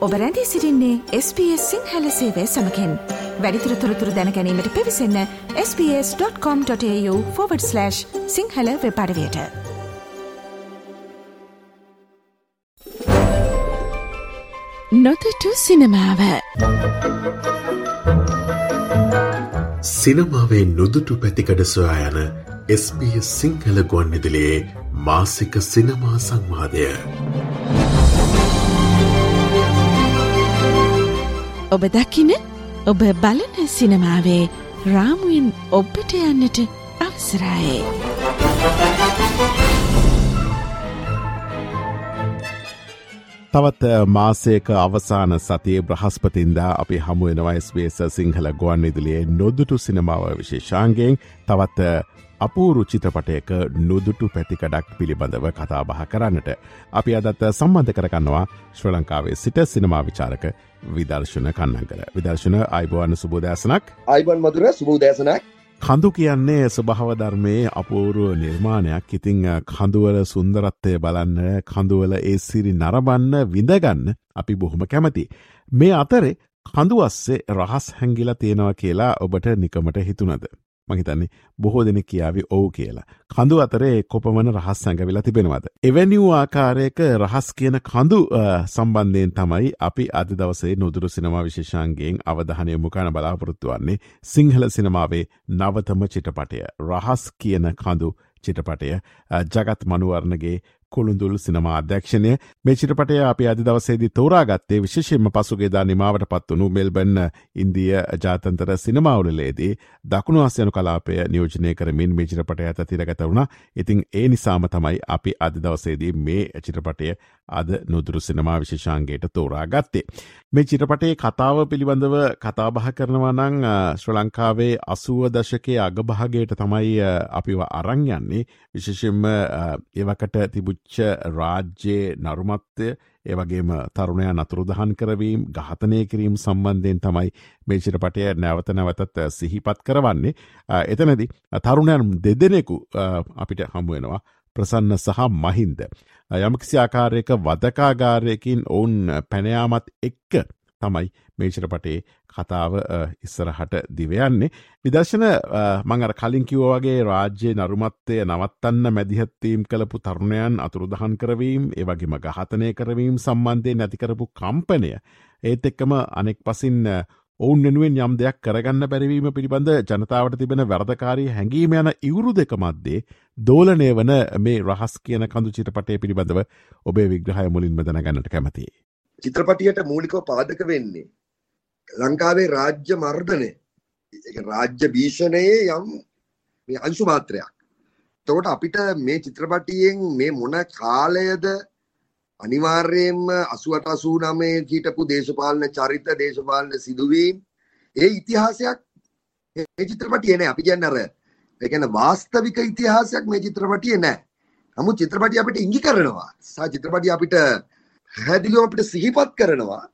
ඔබ රැඳී සිරින්නේ SBS සිංහල සේවය සමකෙන්. වැඩිතුර තොරතුර දැනැනීමට පිවිසන්න ps.com.ta/ සිංහල වෙපඩවයට නොතටු සිනමාව. සිනමාවේ නොදුටු පැතිකඩ සොයා යන SBS සිංහල ගුවන් විදිලියේ මාසික සිනමා සංවාදය. ඔබ දකින ඔබ බලන සිනමාවේ රාමුවෙන් ඔබ්බට යන්නට අවසරායේ. තවත් මාසයක අවසාන සතිය බ්‍රහස්පතින්දා අපි හමුවෙනවයිස්වේස සිංහල ගුවන් ඉදිලියේ නොදුටු සිනමාව විශේෂාන්ගෙන් තවත් අපූරු චිත්‍රපටයක නොදුටු පැතිකඩක් පිළිබඳව කතාබහ කරන්නට. අපි අදත් සම්බන්ධ කරගන්නවා ශ්‍ර ලංකාවේ සිට සිනමා විචාරක විදර්ශන කන්නගර. විදර්ශන අයිබෝවන්න සුබෝදෑසනක් අයිබන් මදුර සුබෝදෑසනක් කඳු කියන්නේ ස්වභාවධර්මයේ අපූරුව නිර්මාණයක් ඉතිං කඳුවල සුන්දරත්වය බලන්න කඳුවල ඒ සිරි නරබන්න විඳගන්න අපි බොහොම කැමති. මේ අතරේ කඳුවස්සේ රහස් හැංගිලා තියෙනවා කියලා ඔබට නිකමට හිතුනද. මහිතන්නේ බොහෝ දෙනෙ කියාවි ඔවු කියලා. කඳු අතරේ කොපමන රහස් සැඟවිලා තිබෙනවද. එවැනි වූ ආකාරයක රහස් කියන කඳු සම්බන්ධයෙන් තමයි අපි අද දවසේ නොදුරු සිනමා විශේෂන්ගෙන් අවධානය මුකාන බලාපොරොත්තු වන්නේ සිංහල සිනමාවේ නවතම චිටපටය රහස් කියන කඳු චිටපටය ජගත් මනුවරණගේ කොළුඳුල් සිනමා අධ්‍යක්ෂණය. මේ චිටපටය අපි අධි දවසේදි තෝරාගත්තේ විශෂයෙන්ම පසුගේදා නිමාවට පත් වනු මෙල්බන්න ඉන්දිය ජාතන්තර සිනමාවලලේදී දකුණු අස්යනු කලාපය නියෝජනය කරමින් මේ චිරපටය ඇත තිරගත වුණ. ඉතිං ඒ නිසාම තමයි අපි අධි දවසේදී මේ චිටපටය අද නොදුරු සිනමා විශේෂාන්ගේට තෝරා ගත්තේ. මේ චිටපටේ කතාව පිළිබඳව කතාබහ කරනවා නං ශ්‍ර ලංකාවේ අසුව දශකේ අගභාගයට තමයි අපිව අරං යන්නේ. විශෂෙන්ම ඒවකට තිබුච්ච රාජ්‍යයේ නරුමත්වය ඒවගේම තරුණය නතුරුදහන් කරවීම් ගහතනය කිරීම් සම්බන්ධයෙන් තමයි මේ චිරපටය නැවත නැවතත් සිහිපත් කරවන්නේ. එතනදි තරුණයන් දෙදෙනෙකු අපිට හමුවෙනවා ප්‍රසන්න සහ මහින්ද. යමකිසි ආකාරයක වදකාගාරයකින් ඔවුන් පැනයාමත් එක්ක තමයි මේචරපටේ කතාව ඉස්සරහට දිවයන්නේ. විදර්ශන මඟර කලින් කිව්වගේ රාජ්‍ය නරුමත්තය නවත්තන්න මැදිහත්වීම් කළපු තරුණයන් අතුරුදහන් කරවීම් ඒවගේම ගහතනය කරවීම් සම්බන්ධය නැතිකරපු කම්පනය. ඒත් එක්කම අනෙක් පසින් ඔවුන් වෙනුවෙන් යම් දෙයක් කරගන්න බැරිවීම පිළිබඳ ජනතාවට තිබෙන වැරදකාරී හැඟීම යන ඉවුරු දෙක මධ්‍යේ දෝලනය වන මේ රහස් කියන කඳු චිත්‍රපටය පිළිබඳව ඔබේ විග්‍රහය මුලින්ම දැනගන්නට කැමතියි. චිත්‍රපටියට මූලිකව පාදක වෙන්නේ. ලංකාවේ රාජ්‍ය මර්ධනය. රාජ්‍ය භීෂණයේ යම් අංශු මාත්‍රයක්. තකොට අපිට මේ චිත්‍රපටියෙන් මේ මොන කාලයද අනිවාර්යයෙන්ම 88 89 හිටපු දේශපාලන චරිත දේශපාලන සිදුවීම්. ඒ ඉතිහාසයක් මේ චිත්‍රපටියේ නෑ. අපි කියන්නේ අර ඒ කියන්නේ වාස්තවික ඉතිහාසයක් මේ චිත්‍රපටියේ නෑ. නමුත් චිත්‍රපටිය අපිට ඉඟි කරනවා. සහ චිත්‍රපටිය අපිට හැදිලිව අපිට සිහිපත් කරනවා.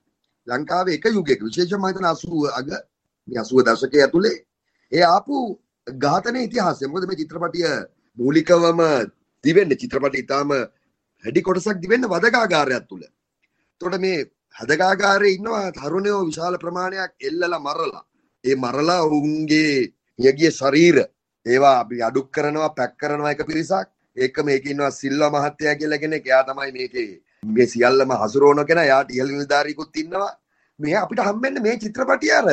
ලංකාවේ එක යුගයක විශේෂයෙන්ම මම හිතන 80 අග මේ 80 දශකයේ ඇතුලේ ඒ ආපු ඝාතන ඉතිහාසය මොකද මේ චිත්‍රපටිය මූලිකවම තිබෙන්නේ චිත්‍රපටිය ඊටාම හැඩි කොටසක් දිවෙන්න වදකාගාරයක් තුළ. තොට මේ හදකාගාරය ඉන්නවා තරුණයෝ විශාල ප්‍රමාණයක් එල්ලලා මරලා. ඒ මරලා ඔවුන්ගේ යගිය ශරීර ඒවා අපි අඩුක් කරනවා පැක් කරනවා එක පිරිසක් ඒක මේක ඉන්නවා සිල්වා මහත්තයා කියලා කෙනෙක් එයා තමයි මේකේ මේ සියල්ලම හසුරවන කෙනා යාට ඉහළ නිලධාරියෙකුත් ඉන්නවා මේ අපිට හම්බෙන්නේ මේ චිත්‍රපටිය අර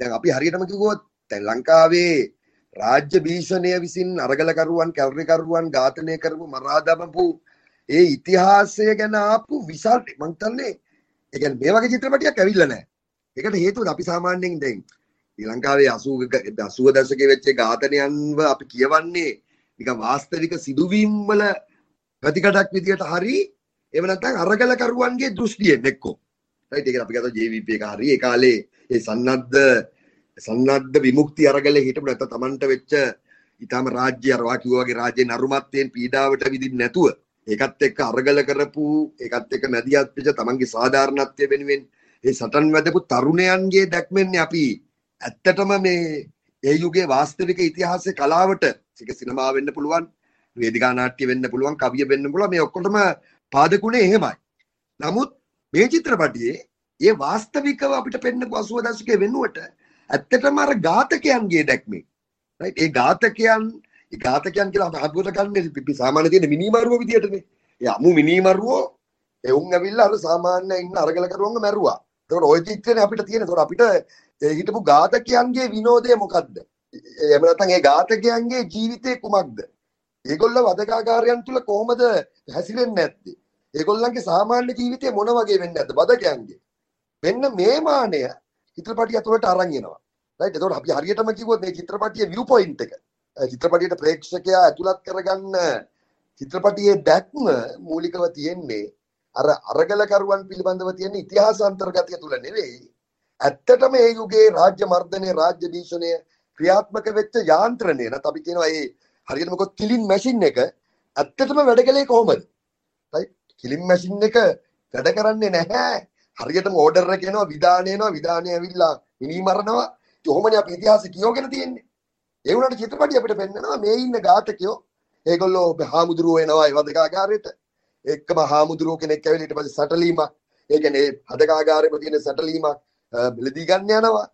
දැන් අපි හරියටම කිව්වොත් දැන් ලංකාවේ රාජ්‍ය භීෂණය විසින් අරගලකරුවන් කැලරිකරුවන් ඝාතනය කරපු මරා දමපු ඒ ඉතිහාසය ගැන ආපු විශාල මං හිතන්නේ ඒ කියන්නේ මේ වගේ චිත්‍රපටයක් ඇවිල්ලා නැහැ. ඒකට හේතුව අපි සාමාන්‍යයෙන් දැන් ශ්‍රී ලංකාවේ 80 80 දශකයේ වෙච්ච ඝාතනයන්ව අපි කියවන්නේ නිකන් වාස්තවික සිදුවීම් වල ප්‍රතිකටක් විදියට හරි එහෙම නැත්නම් අරගල කරුවන්ගේ දෘෂ්ටියෙන් එක්කෝ. රයිට් ඒක අපි ගත්තා JVP එක හරි ඒ කාලේ ඒ සන්නද්ධ සන්නද්ධ විමුක්ති අරගලේ හිටපු නැත්නම් Tamanට වෙච්ච ඊටාම රාජ්‍ය අර වාකියෝ වගේ රාජ්‍ය නරුමත්යෙන් පීඩාවට විදින්න නැතුව ඒකත් එක්ක අරගල කරපු ඒකත් එක්ක මැදිහත් වෙච්ච තමන්ගේ සාධාරණත්වය වෙනුවෙන් ඒ සටන් වැදපු තරුණයන්ගේ දැක්මෙන්නේ අපි ඇත්තටම මේ ඒ යුගයේ වාස්තවික ඉතිහාසයේ කලාවට ඒක සිනමා වෙන්න පුළුවන් වේදිකා නාට්‍ය වෙන්න පුළුවන් කවිය වෙන්න පුළුවන් මේ ඔක්කොටම පාදකුණේ එහෙමයි. නමුත් මේ චිත්‍රපටියේ ඒ වාස්තවිකව අපිට පෙන්නපු 80 දශකයේ වෙනුවට ඇත්තටම අර ඝාතකයන්ගේ දැක්මේ. රයිට් ඒ ඝාතකයන් ඒ ඝාතකයන් කියලා අපි අද්භුත කන්නේ අපි සාමාන්‍ය තියෙන මිනිමරුව විදියටනේ. ඒ අමු මිනිමරුවෝ එවුන් ඇවිල්ලා අර සාමාන්‍ය ඉන්න අරගල කරුවන්ව මැරුවා. ඒකට ওই චිත්‍රනේ අපිට තියෙන ඒකට අපිට ඒ හිටපු ඝාතකයන්ගේ විනෝදය මොකද්ද? එහෙම නැත්නම් ඒ ඝාතකයන්ගේ ජීවිතේ කුමක්ද? ඒගොල්ල වදකාකාරයන් තුල කොහොමද හැසිරෙන්නේ නැත්තේ? ඒගොල්ලන්ගේ සාමාන්‍ය ජීවිතේ මොන වගේ වෙන්නේ නැද්ද? වදකයන්ගේ මෙන්න මේ මානය චිත්‍රපටිය ඇතුළට අරන් එනවා. රයිට් එතකොට අපි හරියටම කිව්වොත් මේ චිත්‍රපටියේ view point එක. චිත්‍රපටියට ප්‍රේක්ෂකයා ඇතුළත් කරගන්න චිත්‍රපටියේ දැක්ම මූලිකව තියෙන්නේ අර අරගලකරුවන් පිළිබඳව තියෙන ඉතිහාස අන්තර්ගතය තුල නෙවෙයි. ඇත්තටම ඒ යුගයේ රාජ්‍ය මර්ධනය රාජ්‍ය භීෂණය ක්‍රියාත්මක වෙච්ච යාන්ත්‍රණය. නැත්නම් අපි කියනවා ඒ හරියටම කොත් කිලින් මැෂින් එක ඇත්තටම වැඩ කළේ කොහොමද? රයිට් කිලින් මැෂින් එක වැඩ කරන්නේ නැහැ. හරියටම ඕඩර් එක එනවා විධානය එනවා විධානය ඇවිල්ලා මිනි මරනවා. කොහොමනේ අපි ඉතිහාසෙ කියවගෙන තියෙන්නේ. ඒ වුණාට චිත්‍රපටිය අපිට පෙන්නනවා මේ ඉන්න ඝාතකයෝ. ඒගොල්ලෝ හාමුදුරුවෝ එනවා ඒ වදකාගාරයට. එක්කම හාමුදුරුවෝ කෙනෙක් ඇවිල්ලා ඊට පස්සේ සැටලීමක්. ඒ කියන්නේ හදකාගාරෙම තියෙන සැටලීමක් බෙලදී ගන්න යනවා.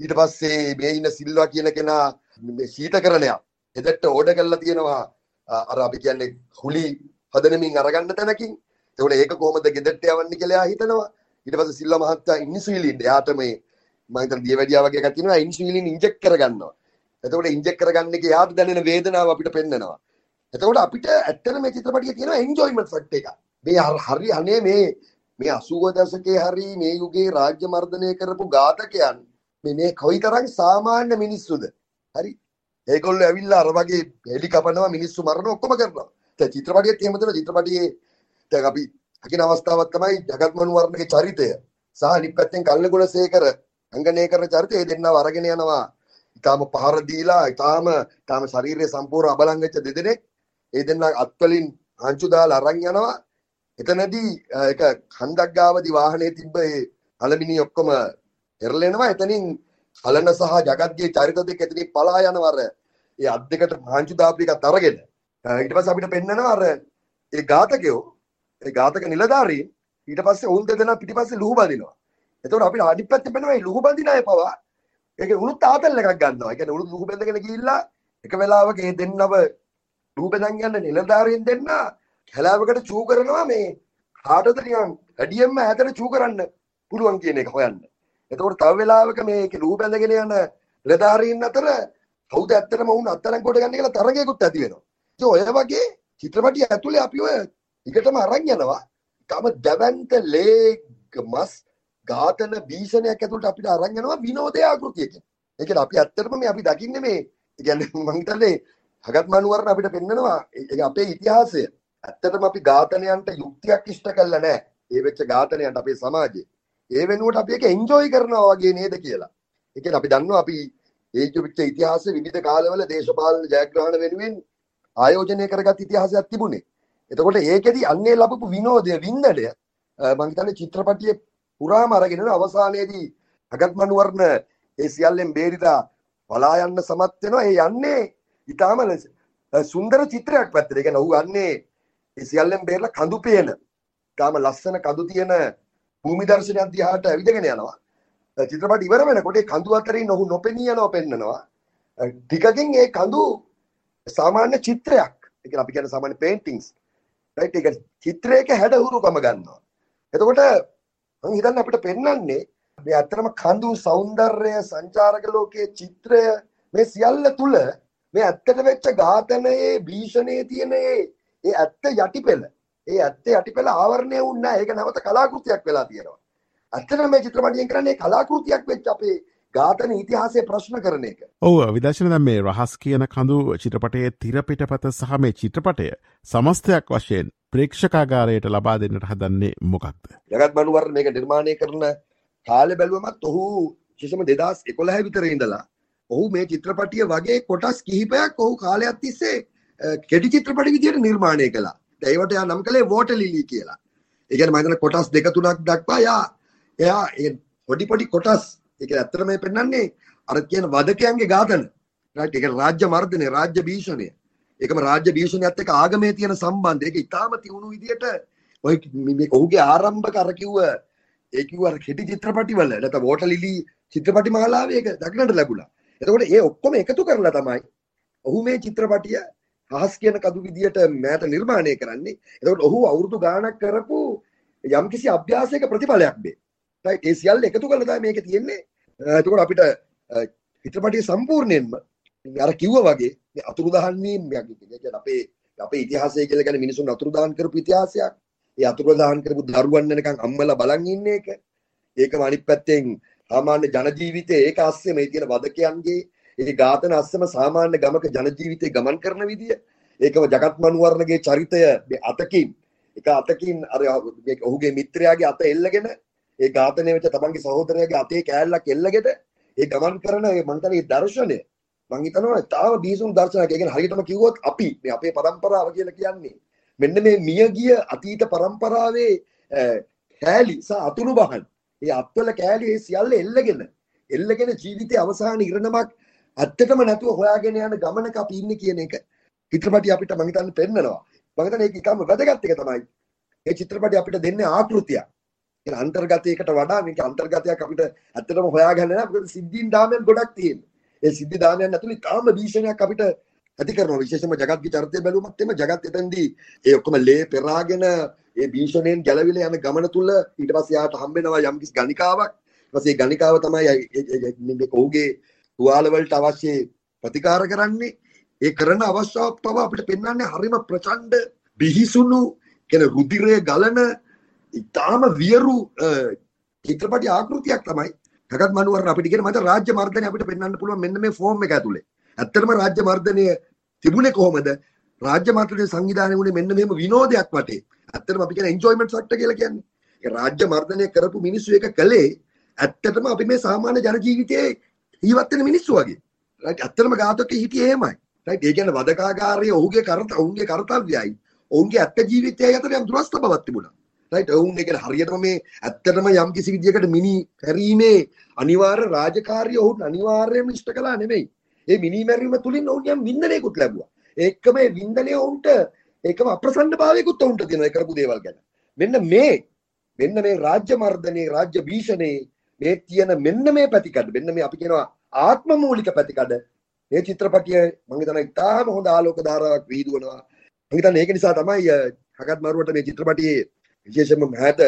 ඊට පස්සේ මේ ඉන්න සිල්වා කියන කෙනා ශීතකරණයක්. එදට ඕඩ කරලා තියෙනවා. අර අපි කියන්නේ හුලි හදනමින් අරගන්න තැනකින්. එතකොට ඒක කොහොමද ගෙදරට යවන්නේ කියලා හිතනවා. ඊට පස්සේ සිල්වා මහත්තයා ඉන්සුලින් එයාට මේ මම හිතන දියවැඩියා වගේ එකක් තියෙනවා. ඉන්සුලින් ඉන්ජෙක්ට් කරගන්නවා. එතකොට ඉන්ජෙක්ට් කරගන්න එක යාට දැනෙන වේදනාව අපිට පෙන්නනවා. එතකොට අපිට ඇත්තට මේ චිත්‍රපටිය තියෙනවා එන්ජොයිමන්ට් ෆැක්ට් එක මේ හරි අනේ මේ මේ 80 දශකයේ හරි මේ යුගයේ රාජ්‍ය මර්ධනය කරපු ඝාතකයන් මේ මේ කොයිතරම් සාමාන්‍ය මිනිස්සුද? හරි. ඒගොල්ලෝ ඇවිල්ලා අර වගේ හෙලි කපනවා මිනිස්සු මරනවා ඔක්කොම කරනවා. දැන් චිත්‍රපටියත් එහෙම තමයි. චිත්‍රපටියේ දැන් අපි හකින අවස්ථාවක් තමයි ජගත්මනු වර්ණගේ චරිතය. සහ අනිත් පැත්තෙන් කල්න ගුණසේකර අංගනය කරන චරිතය ඒ දෙන්නව අරගෙන යනවා. ඊටාම පහර දීලා ඊටාම ඊටාම ශරීරයේ සම්පූර්ණ අබලන් වෙච්ච දෙදෙනෙක් ඒ දෙන්න අත්වලින් හංචු දාලා අරන් යනවා. එතනදී එක හන්දක් ගාවදී වාහනේ තිබ්බ ඒ අලමිනි ඔක්කොම එරලෙනවා එතනින් හලන සහ ජගත්ගේ චරිත දෙක එතනින් පලා යනවා අර. ඒ අත් දෙකට හංචු දාපු එකත් අරගෙන ඊට පස්සේ අපිට පෙන්නනවා අර ඒ ඝාතකයෝ ඒ ඝාතක නිලධාරීන් ඊට පස්සේ උන් දෙදෙනා පිටිපස්සේ ලුහු බඳිනවා එතකොට අපිට අනිත් පැත්තේ පෙන්නනවා මේ ලුහු බඳින අය පවා ඒක උණුත් ආතල් එකක් ගන්නවා. ඒ කියන්නේ උණුත් ලුහු බැඳගෙන ගිහිල්ලා එක වෙලාවක ඒ දෙන්නව ලුහු බැඳන් යන නිලධාරීන් දෙන්න කැලාවකට චූ කරනවා මේ කාටද නිකන් ඇඩියෙන්ම ඈතට චූ කරන්න පුළුවන් කියන එක හොයන්න. එතකොට තව වෙලාවක මේ ලුහු බැඳගෙන යන නිලධාරීන් අතර කවුද ඇත්තටම වුණ අත්තරන් කොට ගන්න කියලා තරගයකුත් ඇති වෙනවා. ඉතින් ඔය වගේ චිත්‍රපටිය ඇතුලේ අපි ඔය ටිකටම අරන් යනවා. තම දැවැන්ත ලේග් මස් ඝාතන භීෂණයක් ඇතුළට අපිට අරන් යනවා විනෝදය ආකෘතියකින්. ඒ කියන්නේ අපි ඇත්තටම මේ අපි දකින්නේ මේ ඒ කියන්නේ මම හිතන්නේ හගත් මනුවරණ අපිට පෙන්නනවා ඒ අපේ ඉතිහාසය. ඇත්තටම අපි ඝාතනයන්ට යුක්තියක් ඉෂ්ට කළා නැහැ. ඒ වෙච්ච ඝාතනයන්ට අපේ සමාජයේ. ඒ වෙනුවට අපි ඒක එන්ජොයි කරනවා වගේ නේද කියලා. ඒ කියන්නේ අපි දන්නවා අපි ඒ වෙච්ච ඉතිහාසයේ විවිධ කාලවල දේශපාලන ජයග්‍රහණ වෙනුවෙන් ආයෝජනය කරගත් ඉතිහාසයක් තිබුණේ. එතකොට ඒකෙදි අන්නේ ලැබපු විනෝදය වින්දනය මම හිතන්නේ චිත්‍රපටියේ පුරාම අරගෙන අවසානයේදී අගත් මනුවර්ණ ඒ සියල්ලෙන් බේරිලා පලා යන්න සමත් වෙනවා. ඒ යන්නේ ඊටාම සුන්දර චිත්‍රයක් පැත්තට. ඒ කියන්නේ ඔහු යන්නේ ඒ සියල්ලෙන් බේරලා කඳු පේන. ඊටාම ලස්සන කඳු තියෙන භූමි දර්ශනයක් දිහාට ඇවිදගෙන යනවා. චිත්‍රපට ඉවර වෙනකොට ඒ කඳු අතරින් ඔහු නොපෙනී යනවා පෙන්නනවා. ටිකකින් ඒ කඳු සාමාන්‍ය චිත්‍රයක්. ඒ කියන්නේ අපි කියන සාමාන්‍ය පේන්ටින්ග්ස්. රයිට් ඒක චිත්‍රයක හැඩහුරුකම ගන්නවා. එතකොට මම හිතන්නේ අපිට පෙන්වන්නේ මේ ඇත්තටම කඳු సౌందර්යය සංචාරක ලෝකයේ චිත්‍රය මේ සියල්ල තුල මේ ඇත්තට වෙච්ච ඝාතනයේ භීෂණයේ තියෙන ඒ ඇත්ත යටිපෙළ. ඒ ඇත්ත යටිපෙළ ආවරණය වුණා. ඒක නැවත කලාකෘතියක් වෙලා තියෙනවා. ඇත්තටම මේ චිත්‍රපටියෙන් කරන්නේ කලාකෘතියක් වෙච්ච අපේ ඝාතන ඉතිහාසය ප්‍රශ්න කරන එක ඔව විදශන දැම් මේ රහස් කියන කඳු චිත්‍රපටයේ තිරපිටපත සහ මේ චිත්‍රපටය සමස්තයක් වශයෙන් ප්‍රේක්ෂකාගාරයට ලබා දෙන්නට හදන්නේ මොකක්ද. ජගත් බනුවර මේක නිර්මාණය කරන කාලෙ බැලුවමත් ඔහු කිසිම දෙදස් එකොළහැ විතර ඉඳලා ඔහු මේ චිත්‍රපටිය වගේ කොටස් කිහිපයක් ඔහු කාලයක් තිස්සේ කෙටි චිත්‍රපටි විදියට නිර්මාණය කළා. ඒවට යා නම් කළේ වෝට ලිලි කියලා. ඒ කියන්නේ මම කොටස් දෙක තුනක් දක්වා යා එයා පොඩි පොඩි කොටස් ඒක ඇත්තට මේ පෙන්වන්නේ අර කියන වදකයන්ගේ ඝාතන. රයිට් ඒක රාජ්‍ය මර්ධනය, රාජ්‍ය භීෂණය. ඒකම රාජ්‍ය භීෂණයත් එක්ක ආගමේ තියෙන සම්බන්ධය. ඒක ඊටාම තියුණු විදියට ඔය මේ ඔහුගේ ආරම්භක අර කිව්ව ඒ කිව්ව අර කෙටි චිත්‍රපටිවල නැත්නම් වෝටර් ලිලි චිත්‍රපටි මාලාවේ ඒක දක්නට ලැබුණා. එතකොට ඒ ඔක්කොම එකතු කරලා තමයි ඔහු මේ චිත්‍රපටිය හහස් කියන කදු විදියට මෑත නිර්මාණය කරන්නේ. එතකොට ඔහු අවුරුදු ගාණක් කරපු යම්කිසි අභ්‍යාසයක ප්‍රතිඵලයක් මේ. රයිට් ඒ සියල්ල එකතු කරලා තමයි මේක තියෙන්නේ. එතකොට අපිට චිත්‍රපටිය සම්පූර්ණයෙන්ම අර කිව්වා වගේ මේ අතුරුදහන් වීම කියන්නේ අපේ අපේ ඉතිහාසය කියලා කියන්නේ මිනිසුන් අතුරුදහන් කරපු ඉතිහාසයක්. ඒ අතුරුදහන් කරපු දරුවන් වෙනකන් අම්මලා බලන් ඉන්න එක. ඒකම අනිත් පැත්තෙන් සාමාන්‍ය ජන ජීවිතේ ඒක අස්සේ මේ තියෙන වදකයන්ගේ ඒ ඝාතන අස්සම සාමාන්‍ය ගමක ජන ජීවිතේ ගමන් කරන විදිය ඒකම ජගත් මනුවර්ණගේ චරිතය මේ අතකින් එක අතකින් අර ඔහුගේ මිත්‍රයාගේ අත එල්ලගෙන ඒ ඝාතනය වෙච්ච තමන්ගේ සහෝදරයාගේ අතේ කෑල්ලක් එල්ලගෙට ඒ ගමන් කරන ඒ මං කියන්නේ දර්ශනය මං හිතනවා තාම බීසුම් දර්ශනයක්. ඒ කියන්නේ හරියටම කිව්වොත් අපි මේ අපේ પરම්පරාව කියලා කියන්නේ මෙන්න මේ මියගිය අතීත પરම්පරාවේ කෑලි සහ අතුරු බහන්. ඒ අත්වල කෑලි ඒ සියල්ල එල්ලගෙන එල්ලගෙන ජීවිතයේ අවසාන ඉරණමක් ඇත්තටම නැතුව හොයාගෙන යන ගමනක අපි ඉන්නේ කියන එක චිත්‍රපටි අපිට මම හිතන්නේ පෙන්නනවා. මම හිතන්නේ ඒක ඉතාම වැදගත් එක තමයි. ඒ චිත්‍රපටි අපිට දෙන්නේ ආකෘතියක්. ඒ අන්තර්ගතයකට වඩා මේක අන්තර්ගතයක් අපිට ඇත්තටම හොයාගන්න නෑ. මොකද සිද්ධීන් දාමයන් ගොඩක් තියෙනවා. ඒ සිද්ධි දාමයන් ඇතුළේ තාම භීෂණයක් අපිට ඇති කරනවා. විශේෂයෙන්ම ජගත්ගේ චරිතය බැලුවමත් එම ජගත් එතෙන්දී ඒ ඔක්කොම ලේ පෙරාගෙන ඒ භීෂණයෙන් ගැලවිලා යන ගමන තුල ඊට පස්සේ යාට හම්බ වෙනවා යම්කිසි ගණිකාවක්. ඊට පස්සේ ගණිකාව තමයි මේ ඔහුගේ තුවාල වලට අවශ්‍ය ප්‍රතිකාර කරන්නේ. ඒ කරන අවස්ථාවක් පව අපිට පෙන්වන්නේ හරිම ප්‍රචණ්ඩ බිහිසුණු කියන රුධිරය ගලන ඉතාම වියරු චිත්‍රපටි ආකෘතියක් තමයි ජගත් මනුවරණ අපිට කියන මත රාජ්‍ය මර්ධනය අපිට පෙන්වන්න පුළුවන් මෙන්න මේ ෆෝම් එක ඇතුලේ. ඇත්තටම රාජ්‍ය මර්ධනය තිබුණේ කොහොමද? රාජ්‍ය මර්ධනයේ සංවිධානය වුණේ මෙන්න මෙහෙම විනෝදයක් වටේ. ඇත්තටම අපි කියන එන්ජොයිමන්ට් ෆැක්ටර් කියලා කියන්නේ. ඒ රාජ්‍ය මර්ධනය කරපු මිනිස්සු එක කළේ ඇත්තටම අපි මේ සාමාන්‍ය ජන ජීවිතයේ ජීවත් වෙන මිනිස්සු වගේ. රයිට් ඇත්තටම ඝාතකෙ හිටියේ එහෙමයි. රයිට් ඒ කියන්නේ වදකාගාරයේ ඔහුගේ කරත ඔවුන්ගේ කර්තව්‍යයයි ඔවුන්ගේ ඇත්ත ජීවිතයයි අතර යම් දුරස්ත බවක් තිබුණා. රයිට් ඔවුන් ඒක හරියටම මේ ඇත්තටම යම් කිසි විදියකට මිනි හැරීමේ අනිවාර්ය රාජකාරිය ඔවුන් අනිවාර්යයෙන්ම ඉෂ්ට කළා නෙමෙයි. ඒ මිනි මැරීම තුලින් ඔවුන් යම් වින්දනයකුත් ලැබුවා. ඒකම මේ වින්දනය ඔවුන්ට ඒකම අප්‍රසන්න භාවයකුත් ඔවුන්ට තියෙනවා ඒ කරපු දේවල් ගැන. මෙන්න මේ මෙන්න මේ රාජ්‍ය මර්ධනයේ රාජ්‍ය භීෂණයේ මේ තියෙන මෙන්න මේ පැතිකඩ මෙන්න මේ අපි කියනවා ආත්ම මූලික පැතිකඩ මේ චිත්‍රපටිය මම හිතනවා ඉතාම හොඳ ආලෝක ධාරාවක් වීදුවනවා මම හිතන්නේ ඒක නිසා තමයි හකත් මරුවට මේ චිත්‍රපටියේ විශේෂයෙන්ම මෑත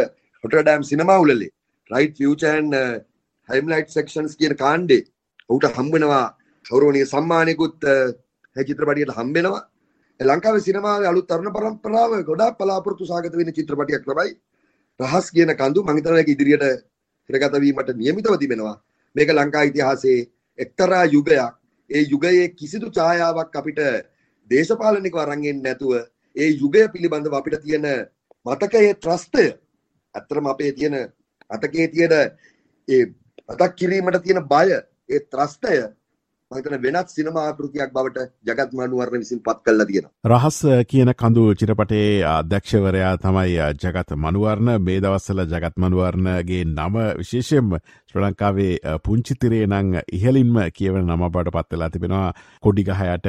රොටර්ඩෑම් සිනමා උළෙලේ. Bright future and limelight sections කියන කාණ්ඩේ ඔහුට හම්බ වෙනවා ගෞරවනීය සම්මානයකුත් uh, මේ චිත්‍රපටියට හම්බ වෙනවා ලංකාවේ සිනමාවේ අලුත් තරුණ පරම්පරාව ගොඩාක් බලාපොරොත්තු සාගත වෙන චිත්‍රපටියක් තමයි රහස් කියන කඳු. මම හිතනවා ඒක ඉදිරියට හිරගත වීමට නියමිතව තිබෙනවා මේක ලංකා ඉතිහාසයේ එක්තරා යුගයක්. ඒ යුගයේ කිසිදු ඡායාවක් අපිට දේශපාලනිකව අරන් නැතුව ඒ යුගය පිළිබඳව අපිට තියෙන මතකයේ ත්‍රස්තය. ඇත්තටම අපේ තියෙන මතකයේ තියෙන ඒ මතක් කිරීමට තියෙන බය ඒ ත්‍රස්තය මහිතන වෙනත් සිනමා ආකෘතියක් බවට ජගත් මනුවරණ විසින් පත් කල්ලා තියෙනවා. රහස් කියන කඳු චිරපටේ අධ්‍යක්ෂවරයා තමයි ජගත් මනුවර්ණ. මේ දවස්සල ජගත් මනුවර්ණගේ නම විශේෂයෙන්ම ශ්‍ර ලංකාවේ පුංචිතිරේ නං ඉහලින්ම කියවන නම බට පත්වෙලා තිබෙනවා. කොඩිගහයට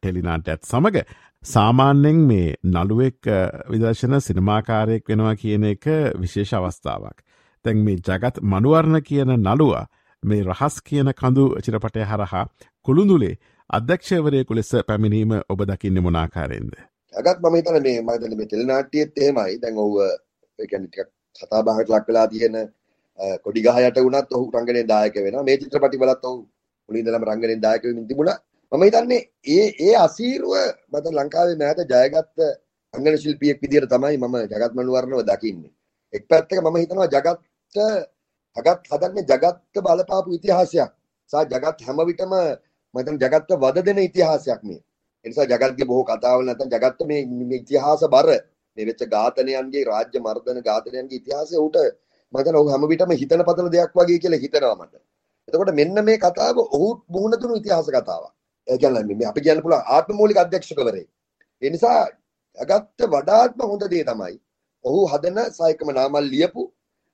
ටෙලිනාට ඇත් සමඟ සාමාන්‍යෙන් මේ නළුවෙක් විදර්ශන සිනමාකාරයෙක් වෙනවා කියන එක විශේෂ අවස්ථාවක්. තැන් මේ ජගත් මනුවර්ණ කියන නළුවා මේ රහස් කියන කඳු චිරපටය හරහා කුළුඳුලේ අධ්‍යක්ෂවරයකු ලෙස පැමිණීම ඔබ දකින්න මොනාකාරයෙන්ද. ඇගත් මම තන මේ මතන මේ තෙල්නාටියත් එහෙමයි දැන් ඔව ටික කතාබාහට ලක් වෙලා තියෙන කොඩිගහයට වුණත් ඔහු රංගනයෙන් දායක වෙනවා මේ චිත්‍රපටි වලත් ඔහු මුලින්දලම රංගනයෙන් දායක වෙමින් තිබුණා මම හිතන්නේ ඒ ඒ අසීරුව මත ලංකාවේ මෑත ජයගත්ත අංගන ශිල්පියෙක් විදිහට තමයි මම ජගත් මනුවරණව දකින්නේ එක් පැත්තක මම හිතනවා ජගත්ට ජගත් හදන්නේ ජගත්ත බලපාපු ඉතිහාසයක් සහ ජගත් හැම විටම මම ජගත්ත වද දෙන ඉතිහාසයක් මේ. ඒ නිසා ජගත්ගේ බොහෝ කතාවල නැත්නම් ජගත්ත මේ මේ ඉතිහාස බර මේ වෙච්ච ඝාතනයන්ගේ රාජ්‍ය මර්ධන ඝාතනයන්ගේ ඉතිහාසය උට මම හිතන ඔහු හැම විටම හිතන පතන දෙයක් වගේ කියලා හිතනවා මට. එතකොට මෙන්න මේ කතාව ඔහු මුහුණ දුණු ඉතිහාස කතාවක්. ඒ කියන්නේ මේ අපි කියන්න පුළුවන් ආත්ම මූලික අධ්‍යක්ෂකවරේ. ඒ නිසා ජගත්ත වඩාත්ම හොඳ දේ තමයි ඔහු හදන සායකම නාමල් ලියපු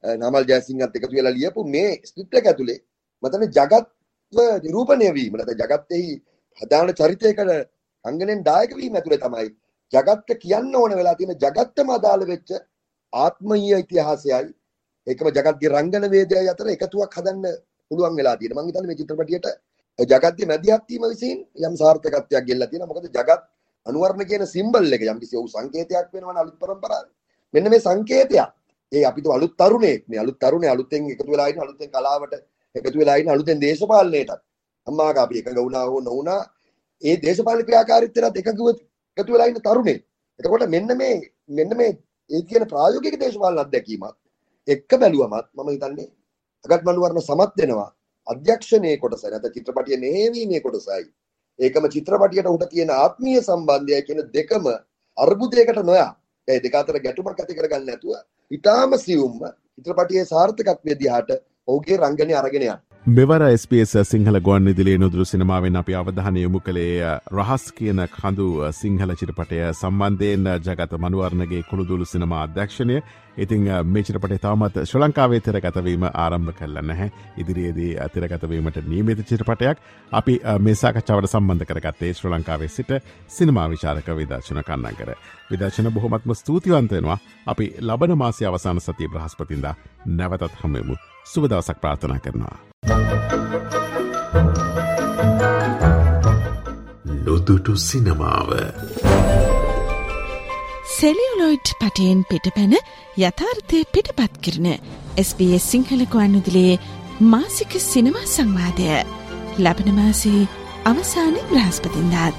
නාමල් ජයසිංහත් එකතු වෙලා ලියපු මේ ස්ක්‍රිප්ට් එක ඇතුලේ මතන ජගත්ව නිරූපණය වීම නැත්නම් ජගත්තෙහි ප්‍රධාන චරිතයකට අංගනෙන් දායක වීම ඇතුලේ තමයි ජගත්ත කියන්න ඕන වෙලා තියෙන ජගත්තම අදාළ වෙච්ච ආත්මීය ඉතිහාසයයි. ඒකම ජගත්ගේ රංගන වේදය අතර එකතුවක් හදන්න පුළුවන් වෙලා තියෙන. මං හිතන්නේ මේ චිත්‍රපටියට ජගත්ගේ මැදිහත් වීම විසින් යම් සාර්ථකත්වයක් ගෙල්ලා තියෙනවා. මොකද ජගත් අනුවර්ණ කියන සිම්බල් එක යම් කිසි ඔව් සංකේතයක් වෙනවා අලුත් පරම්පරාවේ. මෙන්න මේ සංකේතයක්. ඒ අපිට අලුත් තරුණයෙක් මේ අලුත් තරුණේ අලුතෙන් එකතු වෙලා ඉන්න අලුතෙන් කලාවට එකතු වෙලා ඉන්න අලුතෙන් දේශපාලනයටත්. අම්මාක අපි එකඟ වුණා හෝ නොවුණා ඒ දේශපාලන ක්‍රියාකාරීත්වයට එකඟව එකතු වෙලා ඉන්න තරුණේ එතකොට මෙන්න මේ මෙන්න මේ ඒ කියන ප්‍රායෝගික දේශපාලන අත්දැකීමත් එක්ක බැලුවමත් මම හිතන්නේ අගත් මනුවරණ සමත් වෙනවා. අධ්‍යක්ෂණයේ කොටස නැත්නම් චිත්‍රපටිය මෙහෙවීමේ කොටසයි. ඒකම චිත්‍රපටියට උට තියෙන ආත්මීය සම්බන්ධය කියන දෙකම අර්බුදයකට නොයා. ඒ දෙක අතර ගැටුමක් ඇති කරගන්න නැතුව ඊටාම සියුම්ම චිත්‍රපටියේ සාර්ථකත්වය දිහාට ඔහුගේ රංගනය අරගෙන යන්න. මෙවර SBS සිංහල ගොන් ඉදිලේ නොදුරු සිනමාවෙන් අපි අවධානය යොමු කළේ රහස් කියන කඳු සිංහල චිරපටය සම්බන්ධයෙන් ජගත මනුවරණගේ කුළුදුළු සිනමා අධ්‍යක්ෂණය ඉතිං මේ චිරපට තාමත් ශ්‍ර ලංකාවේ තිරගතවීම ආරම්භ කල්ල නැහැ ඉදිරියේදී තිරගතවීමට නීමිත චිරපටයක් අපි මේසාකච්ඡාවට සම්බන්ධ කරගත්තේ ශ්‍ර ලංකාවේ සිට සිනමා විචාරක විදර්ශන කන්නන් කර. විදර්ශන බොහොමත්ම ස්තුතිවන්තයෙනවා අපි ලබන මාසය අවසාන සතිය බ්‍රහස්පතින්ද නැවතත් හමමු සුබදවසක් ප්‍රාථනා කරනවා. නොදුටු සිනමාව සෙලියලොයිඩ් පටයෙන් පිටපැන යථාර්ථය පිටපත් කරන SBS සිංහල ගුවන්නුදිලේ මාසික සිනමා සංවාදය ලබන මාසේ අවසාන බ්‍රහස්පතින්දාත්.